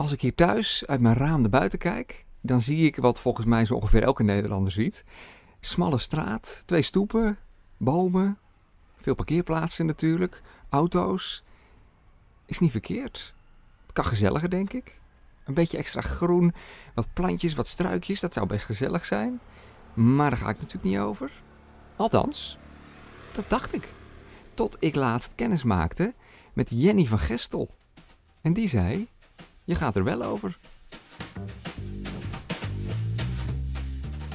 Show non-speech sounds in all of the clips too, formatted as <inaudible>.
Als ik hier thuis uit mijn raam naar buiten kijk, dan zie ik wat volgens mij zo ongeveer elke Nederlander ziet. Smalle straat, twee stoepen, bomen, veel parkeerplaatsen natuurlijk, auto's. Is niet verkeerd. Het kan gezelliger, denk ik. Een beetje extra groen, wat plantjes, wat struikjes, dat zou best gezellig zijn. Maar daar ga ik natuurlijk niet over. Althans, dat dacht ik. Tot ik laatst kennis maakte met Jenny van Gestel. En die zei: Je gaat er wel over.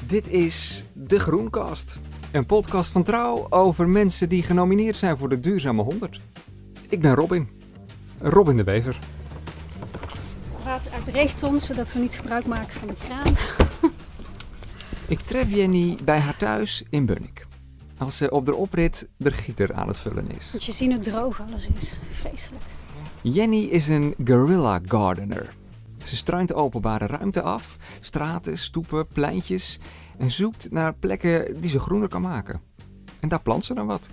Dit is De Groenkast. Een podcast van Trouw over mensen die genomineerd zijn voor de Duurzame 100. Ik ben Robin. Robin de Bever. Water uit de regenton, zodat we niet gebruik maken van de kraan. <laughs> Ik tref Jenny bij haar thuis in Bunnik. Als ze op de oprit de gieter aan het vullen is. Je zien hoe droog alles is. Vreselijk. Jenny is een guerrilla gardener. Ze struint openbare ruimte af, straten, stoepen, pleintjes en zoekt naar plekken die ze groener kan maken. En daar plant ze dan wat.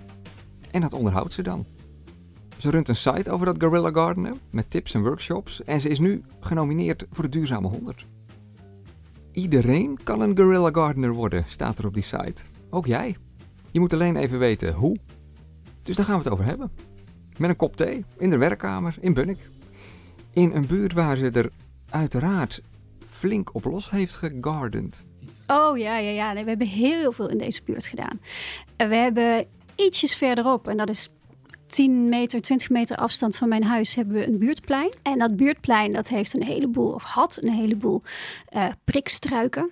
En dat onderhoudt ze dan. Ze runt een site over dat guerrilla gardenen met tips en workshops en ze is nu genomineerd voor de Duurzame 100. Iedereen kan een guerrilla gardener worden, staat er op die site. Ook jij. Je moet alleen even weten hoe. Dus daar gaan we het over hebben. Met een kop thee, in de werkkamer, in Bunnik. In een buurt waar ze er uiteraard flink op los heeft gegardend. Oh ja, ja, ja. We hebben heel veel in deze buurt gedaan. We hebben ietsjes verderop, en dat is 10 meter, 20 meter afstand van mijn huis, hebben we een buurtplein. En dat buurtplein dat heeft een heleboel, of had een heleboel eh, prikstruiken.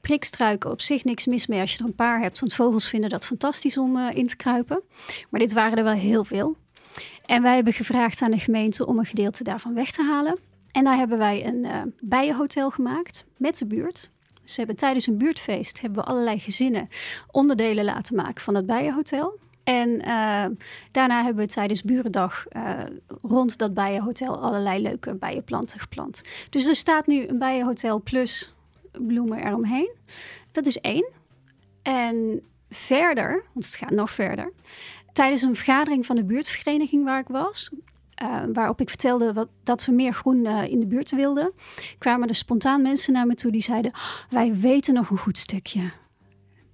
Prikstruiken op zich niks mis mee als je er een paar hebt, want vogels vinden dat fantastisch om eh, in te kruipen. Maar dit waren er wel heel veel. En wij hebben gevraagd aan de gemeente om een gedeelte daarvan weg te halen. En daar hebben wij een uh, bijenhotel gemaakt met de buurt. Dus hebben tijdens een buurtfeest hebben we allerlei gezinnen onderdelen laten maken van het bijenhotel. En uh, daarna hebben we tijdens Burendag uh, rond dat bijenhotel allerlei leuke bijenplanten geplant. Dus er staat nu een bijenhotel plus bloemen eromheen. Dat is één. En verder, want het gaat nog verder. Tijdens een vergadering van de buurtvereniging waar ik was, uh, waarop ik vertelde wat, dat we meer groen uh, in de buurt wilden, kwamen er spontaan mensen naar me toe die zeiden: Wij weten nog een goed stukje.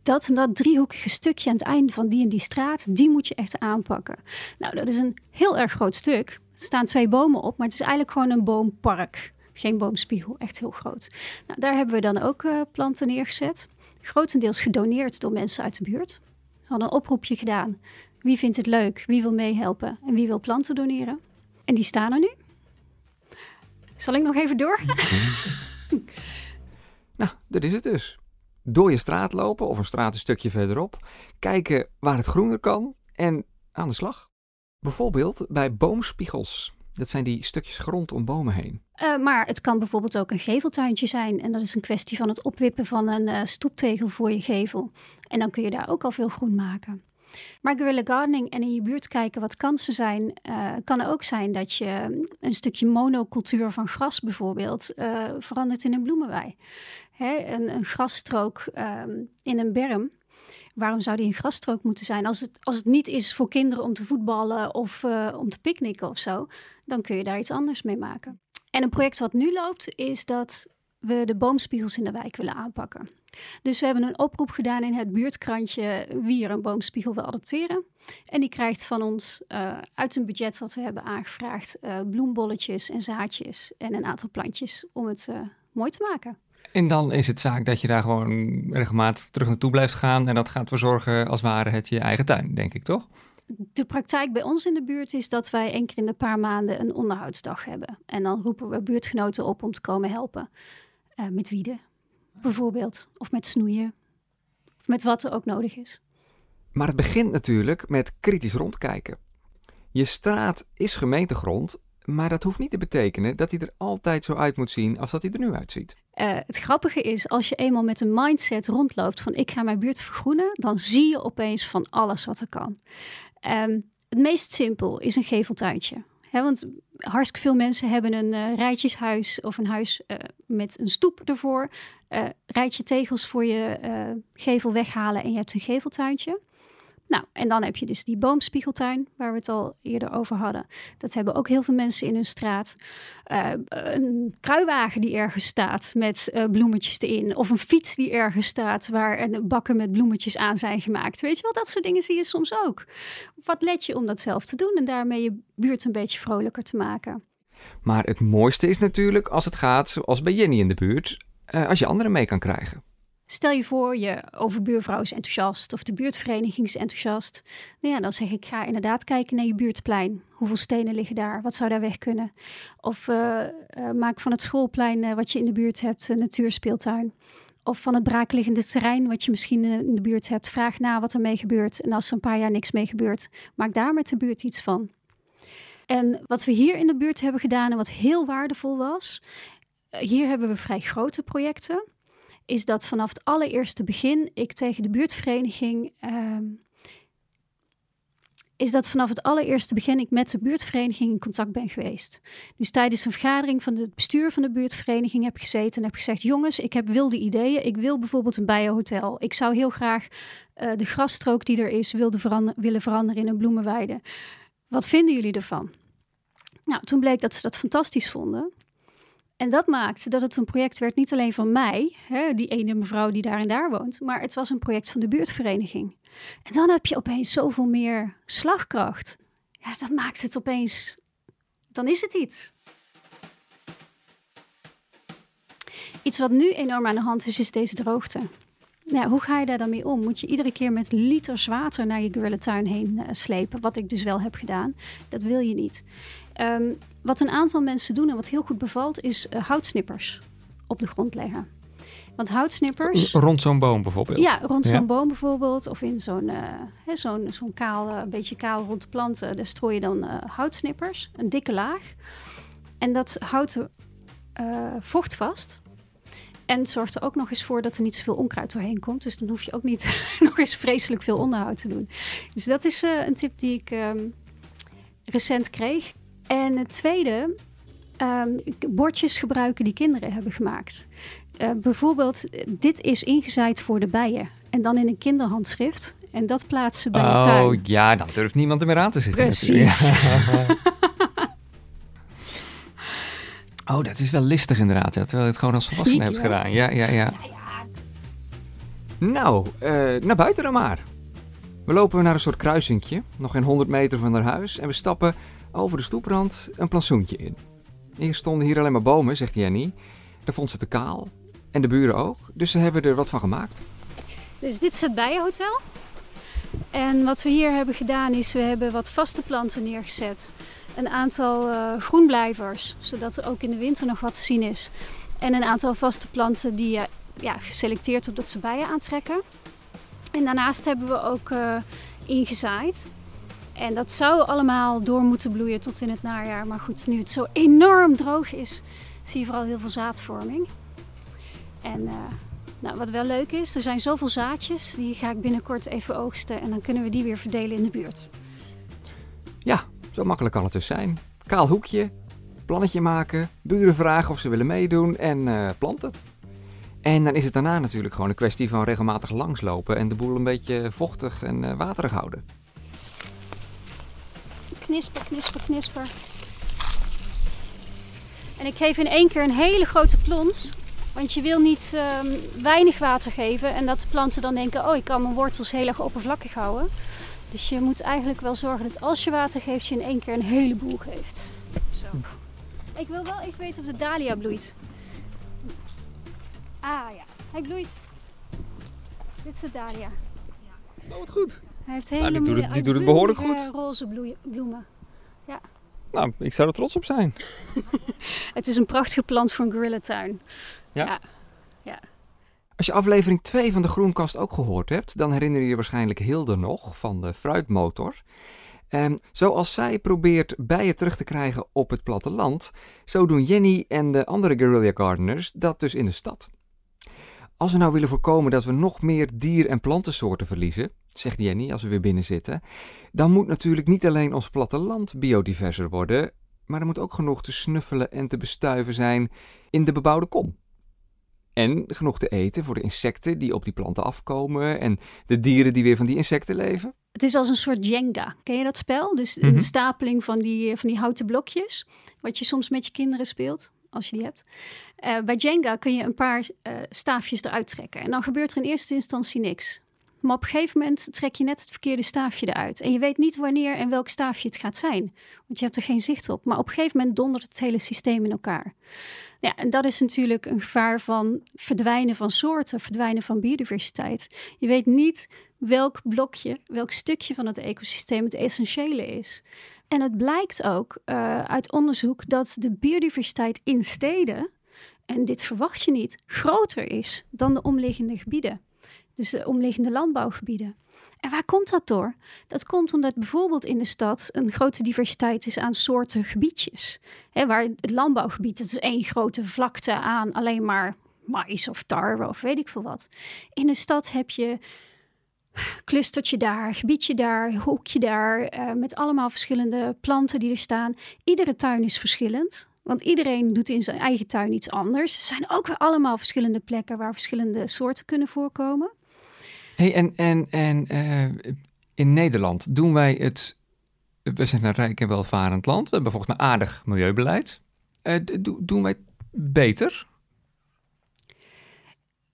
Dat en dat driehoekige stukje aan het einde van die en die straat, die moet je echt aanpakken. Nou, dat is een heel erg groot stuk. Er staan twee bomen op, maar het is eigenlijk gewoon een boompark. Geen boomspiegel, echt heel groot. Nou, daar hebben we dan ook uh, planten neergezet. Grotendeels gedoneerd door mensen uit de buurt. Ze hadden een oproepje gedaan. Wie vindt het leuk? Wie wil meehelpen? En wie wil planten doneren? En die staan er nu. Zal ik nog even door? <laughs> <laughs> nou, dat is het dus. Door je straat lopen of een straat een stukje verderop. Kijken waar het groener kan en aan de slag. Bijvoorbeeld bij boomspiegels. Dat zijn die stukjes grond om bomen heen. Uh, maar het kan bijvoorbeeld ook een geveltuintje zijn. En dat is een kwestie van het opwippen van een uh, stoeptegel voor je gevel. En dan kun je daar ook al veel groen maken. Maar guerrilla gardening en in je buurt kijken wat kansen zijn, uh, kan ook zijn dat je een stukje monocultuur van gras bijvoorbeeld uh, verandert in een bloemenwei. Hè, een, een grasstrook um, in een berm. Waarom zou die een grasstrook moeten zijn? Als het, als het niet is voor kinderen om te voetballen of uh, om te picknicken of zo, dan kun je daar iets anders mee maken. En een project wat nu loopt, is dat we de boomspiegels in de wijk willen aanpakken. Dus we hebben een oproep gedaan in het buurtkrantje wie er een boomspiegel wil adopteren. En die krijgt van ons uh, uit een budget wat we hebben aangevraagd uh, bloembolletjes en zaadjes en een aantal plantjes om het uh, mooi te maken. En dan is het zaak dat je daar gewoon regelmatig terug naartoe blijft gaan en dat gaat verzorgen als ware het je eigen tuin, denk ik toch? De praktijk bij ons in de buurt is dat wij één keer in de paar maanden een onderhoudsdag hebben. En dan roepen we buurtgenoten op om te komen helpen met wieden bijvoorbeeld. Of met snoeien. Of met wat er ook nodig is. Maar het begint natuurlijk met kritisch rondkijken. Je straat is gemeentegrond, maar dat hoeft niet te betekenen dat hij er altijd zo uit moet zien als dat hij er nu uitziet. Uh, het grappige is, als je eenmaal met een mindset rondloopt van ik ga mijn buurt vergroenen, dan zie je opeens van alles wat er kan. Um, het meest simpel is een geveltuintje. Want hartstikke veel mensen hebben een uh, rijtjeshuis of een huis uh, met een stoep ervoor. Uh, rijtje tegels voor je gevel weghalen en je hebt een geveltuintje. Nou, en dan heb je dus die boomspiegeltuin, waar we het al eerder over hadden. Dat hebben ook heel veel mensen in hun straat. Uh, een kruiwagen die ergens staat met uh, bloemetjes erin. Of een fiets die ergens staat waar een bakken met bloemetjes aan zijn gemaakt. Weet je wel, dat soort dingen zie je soms ook. Wat let je om dat zelf te doen en daarmee je buurt een beetje vrolijker te maken. Maar het mooiste is natuurlijk als het gaat zoals bij Jenny in de buurt, uh, als je anderen mee kan krijgen. Stel je voor, je overbuurvrouw is enthousiast of de buurtvereniging is enthousiast. Nou ja, dan zeg ik, ga inderdaad kijken naar je buurtplein. Hoeveel stenen liggen daar? Wat zou daar weg kunnen? Of uh, uh, maak van het schoolplein uh, wat je in de buurt hebt een natuurspeeltuin. Of van het braakliggende terrein wat je misschien in de buurt hebt. Vraag na wat er mee gebeurt. En als er een paar jaar niks mee gebeurt, maak daar met de buurt iets van. En wat we hier in de buurt hebben gedaan en wat heel waardevol was, hier hebben we vrij grote projecten is dat vanaf het allereerste begin ik tegen de buurtvereniging. Uh, is dat vanaf het allereerste begin ik met de buurtvereniging in contact ben geweest. Dus tijdens een vergadering van het bestuur van de buurtvereniging heb gezeten en heb gezegd: Jongens, ik heb wilde ideeën. Ik wil bijvoorbeeld een bijenhotel. Ik zou heel graag uh, de grasstrook die er is willen veranderen in een bloemenweide. Wat vinden jullie ervan? Nou, toen bleek dat ze dat fantastisch vonden. En dat maakte dat het een project werd niet alleen van mij, hè, die ene mevrouw die daar en daar woont, maar het was een project van de buurtvereniging. En dan heb je opeens zoveel meer slagkracht. Ja, dat maakt het opeens, dan is het iets. Iets wat nu enorm aan de hand is, is deze droogte. Nou, hoe ga je daar dan mee om? Moet je iedere keer met liters water naar je gorillatuin heen uh, slepen? Wat ik dus wel heb gedaan. Dat wil je niet. Um, wat een aantal mensen doen en wat heel goed bevalt, is uh, houtsnippers op de grond leggen. Want houtsnippers. Rond zo'n boom bijvoorbeeld? Ja, rond zo'n boom bijvoorbeeld. Of in zo'n uh, zo'n zo'n kaal, uh, een beetje kaal rond de planten. Daar strooi je dan houtsnippers, een dikke laag. En dat houdt vocht vast. En zorgt er ook nog eens voor dat er niet zoveel onkruid doorheen komt. Dus dan hoef je ook niet <laughs> nog eens vreselijk veel onderhoud te doen. Dus dat is een tip die ik um, recent kreeg. En het tweede, um, bordjes gebruiken die kinderen hebben gemaakt. Uh, bijvoorbeeld, dit is ingezaaid voor de bijen. En dan in een kinderhandschrift. En dat plaatsen bij oh, de tuin. Oh ja, dan durft niemand er meer aan te zitten. Precies. <laughs> <laughs> oh, dat is wel listig inderdaad. Terwijl je het gewoon als volwassene hebt gedaan. Ja, ja, ja. ja, ja. Nou, uh, naar buiten dan maar. We lopen naar een soort kruisingje, nog geen 100 meter van haar huis. En we stappen over de stoeprand een plantsoentje in. Eerst stonden hier alleen maar bomen, zegt Jenny. Daar vond ze te kaal. En de buren ook. Dus ze hebben er wat van gemaakt. Dus dit is het bijenhotel. En wat we hier hebben gedaan is, we hebben wat vaste planten neergezet. Een aantal uh, groenblijvers, zodat er ook in de winter nog wat te zien is. En een aantal vaste planten die uh, ja, geselecteerd op dat ze bijen aantrekken. En daarnaast hebben we ook uh, ingezaaid. En dat zou allemaal door moeten bloeien tot in het najaar. Maar goed, nu het zo enorm droog is, zie je vooral heel veel zaadvorming. En uh, nou, wat wel leuk is, er zijn zoveel zaadjes, die ga ik binnenkort even oogsten. En dan kunnen we die weer verdelen in de buurt. Ja, zo makkelijk kan het dus zijn. Kaal hoekje, plannetje maken, buren vragen of ze willen meedoen en uh, planten. En dan is het daarna natuurlijk gewoon een kwestie van regelmatig langslopen en de boel een beetje vochtig en uh, waterig houden knisper, knisper, knisper. En ik geef in één keer een hele grote plons. Want je wil niet um, weinig water geven en dat de planten dan denken: oh, ik kan mijn wortels heel erg oppervlakkig houden. Dus je moet eigenlijk wel zorgen dat als je water geeft, je in één keer een heleboel geeft. Zo. Ik wil wel even weten of de dahlia bloeit. Ah ja, hij bloeit. Dit is de dahlia. Oh, wat goed. Hij heeft hele nou, die doet het, die doet het behoorlijk goed. roze bloemen. Ja. Nou, ik zou er trots op zijn. <laughs> het is een prachtige plant voor een gorillatuin. Ja. ja. ja. Als je aflevering 2 van de Groenkast ook gehoord hebt, dan herinner je je waarschijnlijk Hilde nog van de fruitmotor. Um, zoals zij probeert bijen terug te krijgen op het platteland, zo doen Jenny en de andere guerrilla gardeners dat dus in de stad. Als we nou willen voorkomen dat we nog meer dier- en plantensoorten verliezen, zegt Jenny als we weer binnen zitten, dan moet natuurlijk niet alleen ons platteland biodiverser worden, maar er moet ook genoeg te snuffelen en te bestuiven zijn in de bebouwde kom. En genoeg te eten voor de insecten die op die planten afkomen en de dieren die weer van die insecten leven. Het is als een soort Jenga. Ken je dat spel? Dus een Mhm. stapeling van die, van die houten blokjes. Wat je soms met je kinderen speelt, als je die hebt. Eh, bij Jenga kun je een paar eh, staafjes eruit trekken. En dan gebeurt er in eerste instantie niks. Maar op een gegeven moment trek je net het verkeerde staafje eruit. En je weet niet wanneer en welk staafje het gaat zijn. Want je hebt er geen zicht op. Maar op een gegeven moment dondert het hele systeem in elkaar. Ja, en dat is natuurlijk een gevaar van verdwijnen van soorten, verdwijnen van biodiversiteit. Je weet niet welk blokje, welk stukje van het ecosysteem het essentiële is. En het blijkt ook eh, uit onderzoek dat de biodiversiteit in steden, en dit verwacht je niet, groter is dan de omliggende gebieden. Dus de omliggende landbouwgebieden. En waar komt dat door? Dat komt omdat bijvoorbeeld in de stad een grote diversiteit is aan soorten gebiedjes. Waar het landbouwgebied, dat is één grote vlakte aan alleen maar mais of tarwe of weet ik veel wat. In de stad heb je clustertje daar, gebiedje daar, hoekje daar, eh, met allemaal verschillende planten die er staan. Iedere tuin is verschillend, want iedereen doet in zijn eigen tuin iets anders. Er zijn ook weer allemaal verschillende plekken waar verschillende soorten kunnen voorkomen. Hey, en en, en eh, in Nederland doen wij het. We zijn een rijk en welvarend land. We hebben volgens mij aardig milieubeleid. Eh, do- doen wij het beter?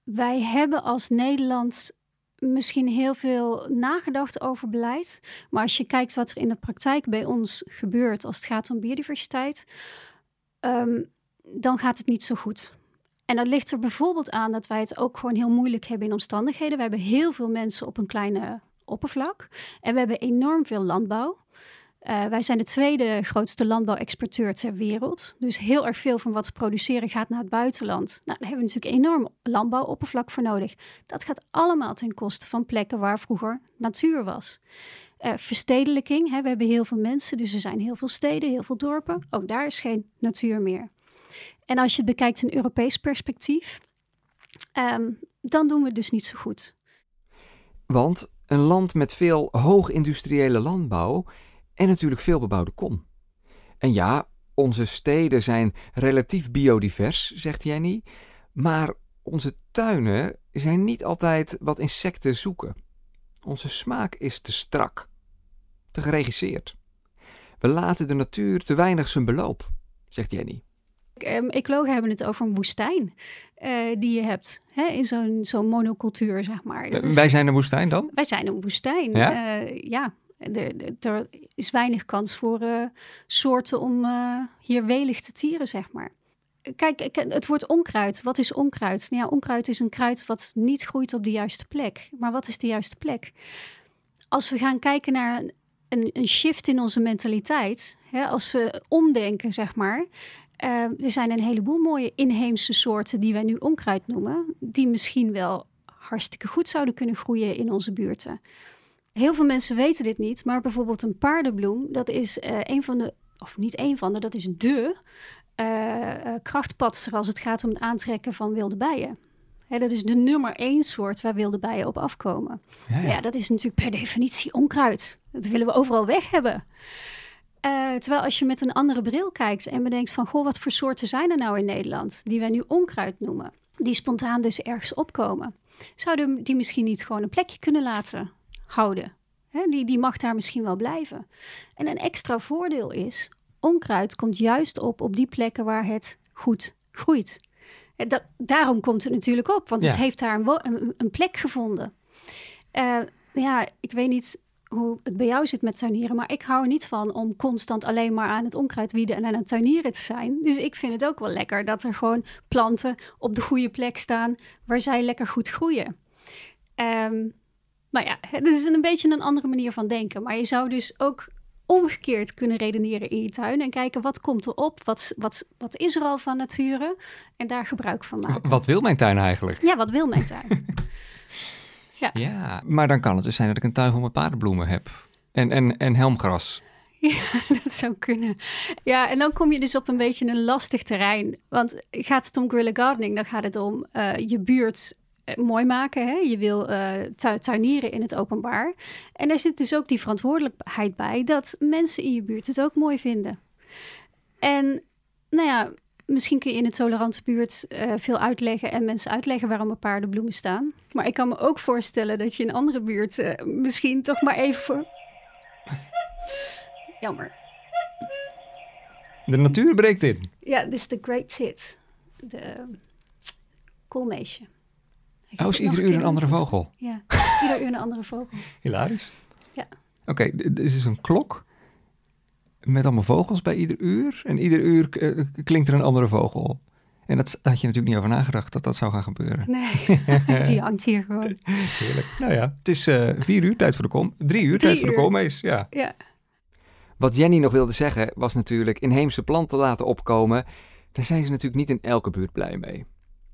Wij hebben als Nederland misschien heel veel nagedacht over beleid. Maar als je kijkt wat er in de praktijk bij ons gebeurt als het gaat om biodiversiteit, ehm, dan gaat het niet zo goed. En dat ligt er bijvoorbeeld aan dat wij het ook gewoon heel moeilijk hebben in omstandigheden. We hebben heel veel mensen op een kleine oppervlak en we hebben enorm veel landbouw. Eh, wij zijn de tweede grootste landbouwexporteur ter wereld. Dus heel erg veel van wat we produceren gaat naar het buitenland. Nou, daar hebben we natuurlijk enorm landbouwoppervlak voor nodig. Dat gaat allemaal ten koste van plekken waar vroeger natuur was. Eh, verstedelijking, hè, we hebben heel veel mensen, dus er zijn heel veel steden, heel veel dorpen. Ook daar is geen natuur meer. En als je het bekijkt in Europees perspectief, ehm, dan doen we het dus niet zo goed. Want een land met veel hoogindustriële landbouw en natuurlijk veel bebouwde kom. En ja, onze steden zijn relatief biodivers, zegt Jenny, maar onze tuinen zijn niet altijd wat insecten zoeken. Onze smaak is te strak, te geregisseerd. We laten de natuur te weinig zijn beloop, zegt Jenny. Um, ecologen hebben het over een woestijn uh, die je hebt hè, in zo'n zo'n monocultuur, zeg maar. Is, wij zijn een woestijn dan? Wij zijn een woestijn, ja. Uh, ja. Er, er, is weinig kans voor uh, soorten om uh, hier welig te tieren, zeg maar. Kijk, het woord onkruid. Wat is onkruid? Nou onkruid is een kruid wat niet groeit op de juiste plek. Maar wat is de juiste plek? Als we gaan kijken naar een, een shift in onze mentaliteit, hè, als we omdenken, zeg maar. Uh, er zijn een heleboel mooie inheemse soorten die wij nu onkruid noemen, die misschien wel hartstikke goed zouden kunnen groeien in onze buurten. Heel veel mensen weten dit niet, maar bijvoorbeeld een paardenbloem, dat is uh, een van de, of niet een van de, dat is de uh, krachtpatser als het gaat om het aantrekken van wilde bijen. Hè, dat is de nummer één soort waar wilde bijen op afkomen. Ja, ja. ja, dat is natuurlijk per definitie onkruid. Dat willen we overal weg hebben. Uh, terwijl als je met een andere bril kijkt en bedenkt van... goh, wat voor soorten zijn er nou in Nederland die wij nu onkruid noemen? Die spontaan dus ergens opkomen. Zouden die misschien niet gewoon een plekje kunnen laten houden? Die, die mag daar misschien wel blijven. En een extra voordeel is, onkruid komt juist op op die plekken waar het goed groeit. Dat, daarom komt het natuurlijk op, want Ja. het heeft daar een, een, een plek gevonden. Uh, ja, ik weet niet hoe het bij jou zit met tuinieren, maar ik hou er niet van om constant alleen maar aan het onkruid wieden en aan het tuinieren te zijn. Dus ik vind het ook wel lekker dat er gewoon planten op de goede plek staan waar zij lekker goed groeien. Um, nou ja, het is een beetje een andere manier van denken, maar je zou dus ook omgekeerd kunnen redeneren in je tuin en kijken wat komt erop, wat, wat, wat is er al van nature en daar gebruik van maken. Wat wil mijn tuin eigenlijk? Ja, wat wil mijn tuin? <laughs> ja. ja, maar dan kan het dus zijn dat ik een tuin vol met paardenbloemen heb en, en, en helmgras. Ja, <laughs> dat zou kunnen. Ja, en dan kom je dus op een beetje een lastig terrein. Want gaat het om guerrilla gardening, dan gaat het om uh, je buurt mooi maken. Hè? Je wil uh, tu tuinieren in het openbaar. En daar zit dus ook die verantwoordelijkheid bij dat mensen in je buurt het ook mooi vinden. En nou ja, Misschien kun je in een tolerante buurt eh, veel uitleggen en mensen uitleggen waarom er paardenbloemen staan. Maar ik kan me ook voorstellen dat je in een andere buurt eh, misschien toch maar even voor. Jammer. De natuur breekt in. Ja, dit is de Great Tit. De koolmeesje. Oh, is het nog ieder uur een andere vogel. Ja, ieder uur een andere vogel. Hilarisch. Ja. Oké, dit is dus een klok met allemaal vogels bij ieder uur. En ieder uur eh, klinkt er een andere vogel. En dat had je natuurlijk niet over nagedacht dat dat zou gaan gebeuren. Nee, <laughs> die hangt hier gewoon. Heerlijk. Nou ja, het is eh, vier uur, tijd voor de kom. Drie uur, Drie tijd voor de koolmees. Ja. Ja. Wat Jenny nog wilde zeggen was natuurlijk inheemse planten laten opkomen. Daar zijn ze natuurlijk niet in elke buurt blij mee.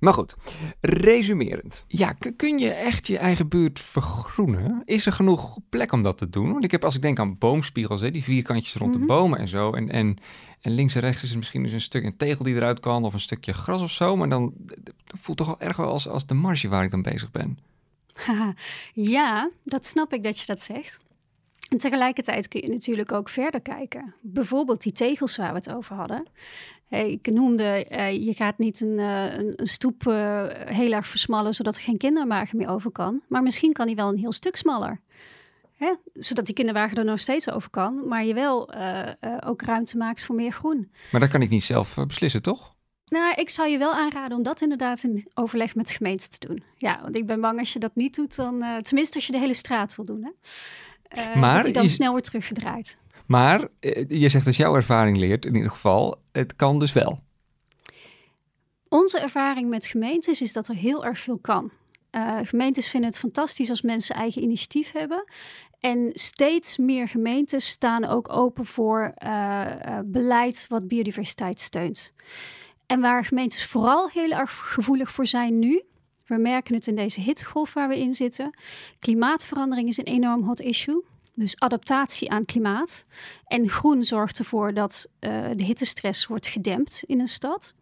Maar goed, resumerend. Ja, kun je echt je eigen buurt vergroenen? Is er genoeg plek om dat te doen? Want ik heb, als ik denk aan boomspiegels, hè, die vierkantjes rond Mhm. de bomen en zo. En, en, en links en rechts is er misschien dus een stuk een tegel die eruit kan of een stukje gras of zo. Maar dan voelt toch wel erg wel als, als de marge waar ik dan bezig ben. Ja, dat snap ik dat je dat zegt. En tegelijkertijd kun je natuurlijk ook verder kijken. Bijvoorbeeld die tegels waar we het over hadden. Hey, Ik noemde, eh, je gaat niet een, eh, een, stoep eh, heel erg versmallen, zodat er geen kinderwagen meer over kan. Maar misschien kan die wel een heel stuk smaller. Hè? Zodat die kinderwagen er nog steeds over kan, maar je wel eh, eh, ook ruimte maakt voor meer groen. Maar dat kan ik niet zelf eh, beslissen, toch? Nou, ik zou je wel aanraden om dat inderdaad in overleg met de gemeente te doen. Ja, want ik ben bang als je dat niet doet, dan eh, tenminste als je de hele straat wil doen. Hè? Eh, Maar dat die dan snel wordt teruggedraaid. Maar eh, je zegt als jouw ervaring leert, in ieder geval, het kan dus wel. Onze ervaring met gemeentes is dat er heel erg veel kan. Eh, gemeentes vinden het fantastisch als mensen eigen initiatief hebben. En steeds meer gemeentes staan ook open voor eh, beleid wat biodiversiteit steunt. En waar gemeentes vooral heel erg gevoelig voor zijn nu, we merken het in deze hittegolf waar we in zitten. Klimaatverandering is een enorm hot issue. Dus adaptatie aan klimaat. En groen zorgt ervoor dat eh, de hittestress wordt gedempt in een stad.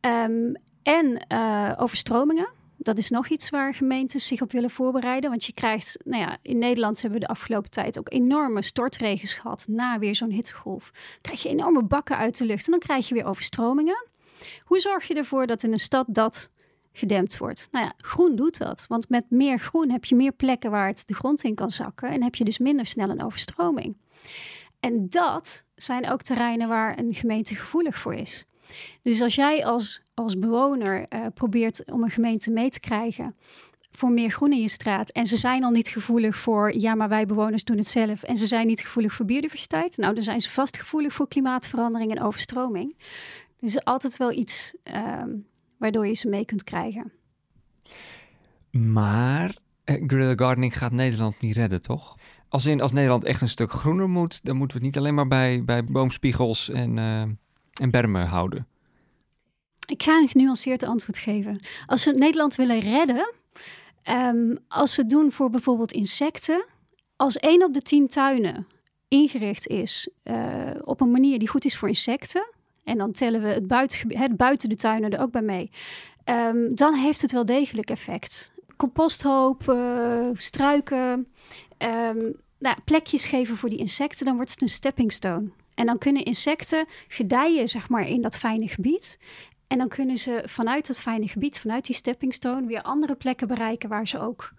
Ehm, en eh, overstromingen. Dat is nog iets waar gemeentes zich op willen voorbereiden. Want je krijgt, nou ja, in Nederland hebben we de afgelopen tijd ook enorme stortregens gehad na weer zo'n hittegolf. Krijg je enorme bakken uit de lucht en dan krijg je weer overstromingen. Hoe zorg je ervoor dat in een stad dat gedempt wordt? Nou ja, groen doet dat. Want met meer groen heb je meer plekken waar het de grond in kan zakken en heb je dus minder snel een overstroming. En dat zijn ook terreinen waar een gemeente gevoelig voor is. Dus als jij als, als bewoner eh, probeert om een gemeente mee te krijgen voor meer groen in je straat. En ze zijn al niet gevoelig voor, ja, maar wij bewoners doen het zelf. En ze zijn niet gevoelig voor biodiversiteit. Nou, dan zijn ze vast gevoelig voor klimaatverandering en overstroming. Dus altijd wel iets ehm, waardoor je ze mee kunt krijgen. Maar eh, guerrilla gardening gaat Nederland niet redden, toch? Als, in, als Nederland echt een stuk groener moet, dan moeten we het niet alleen maar bij, bij boomspiegels en, eh, en bermen houden. Ik ga een genuanceerd antwoord geven. Als we Nederland willen redden, ehm, als we het doen voor bijvoorbeeld insecten, als één op de tien tuinen ingericht is eh, op een manier die goed is voor insecten, en dan tellen we het, buitengebied, het buiten de tuinen er ook bij mee, ehm, dan heeft het wel degelijk effect. Composthoop, eh, struiken, ehm, nou, plekjes geven voor die insecten, dan wordt het een stepping stone. En dan kunnen insecten gedijen zeg maar, in dat fijne gebied. En dan kunnen ze vanuit dat fijne gebied, vanuit die stepping stone, weer andere plekken bereiken waar ze ook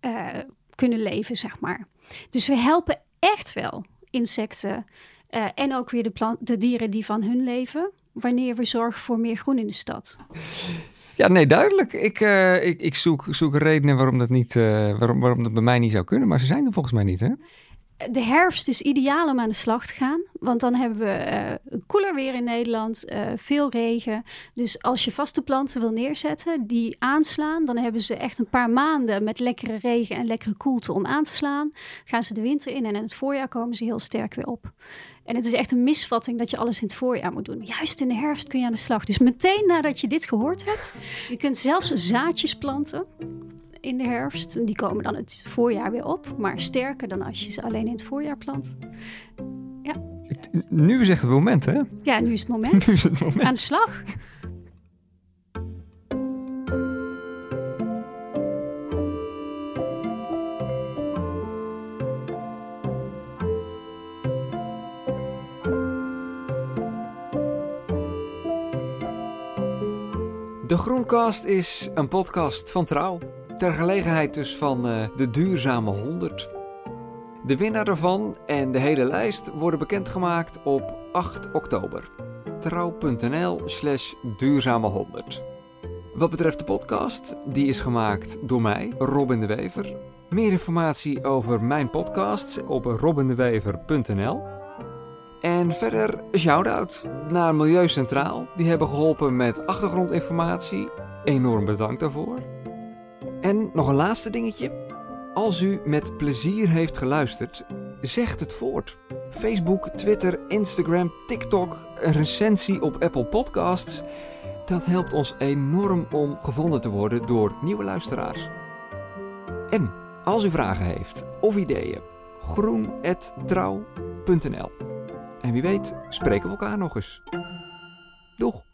eh, kunnen leven, zeg maar. Dus we helpen echt wel insecten eh, en ook weer de, de dieren die van hun leven, wanneer we zorgen voor meer groen in de stad. Ja, nee, duidelijk. Ik, eh, ik, ik zoek, zoek redenen waarom dat, niet, eh, waarom, waarom dat bij mij niet zou kunnen, maar ze zijn er volgens mij niet, hè? De herfst is ideaal om aan de slag te gaan, want dan hebben we eh, koeler weer in Nederland, eh, veel regen. Dus als je vaste planten wil neerzetten die aanslaan, dan hebben ze echt een paar maanden met lekkere regen en lekkere koelte om aan te slaan. Gaan ze de winter in en in het voorjaar komen ze heel sterk weer op. En het is echt een misvatting dat je alles in het voorjaar moet doen. Juist in de herfst kun je aan de slag. Dus meteen nadat je dit gehoord hebt, je kunt zelfs zaadjes planten in de herfst. En Die komen dan het voorjaar weer op, maar sterker dan als je ze alleen in het voorjaar plant. Het- nu is echt het moment, hè? Ja, nu is het <laughs> Nu moment. is het moment. Aan de slag. De Groencast is een podcast van Trouw. Ter gelegenheid dus van uh, de Duurzame 100. De winnaar ervan en de hele lijst worden bekendgemaakt op 8 oktober. Trouw.nl slash duurzame 100. Wat betreft de podcast, die is gemaakt door mij, Robin de Wever. Meer informatie over mijn podcasts op robindewever.nl. En verder een shout-out naar Milieu Centraal. Die hebben geholpen met achtergrondinformatie. Enorm bedankt daarvoor. En nog een laatste dingetje. Als u met plezier heeft geluisterd, zegt het voort. Facebook, Twitter, Instagram, TikTok, een recensie op Apple Podcasts. Dat helpt ons enorm om gevonden te worden door nieuwe luisteraars. En als u vragen heeft of ideeën, groen.trouw.nl. En wie weet spreken we elkaar nog eens. Doeg!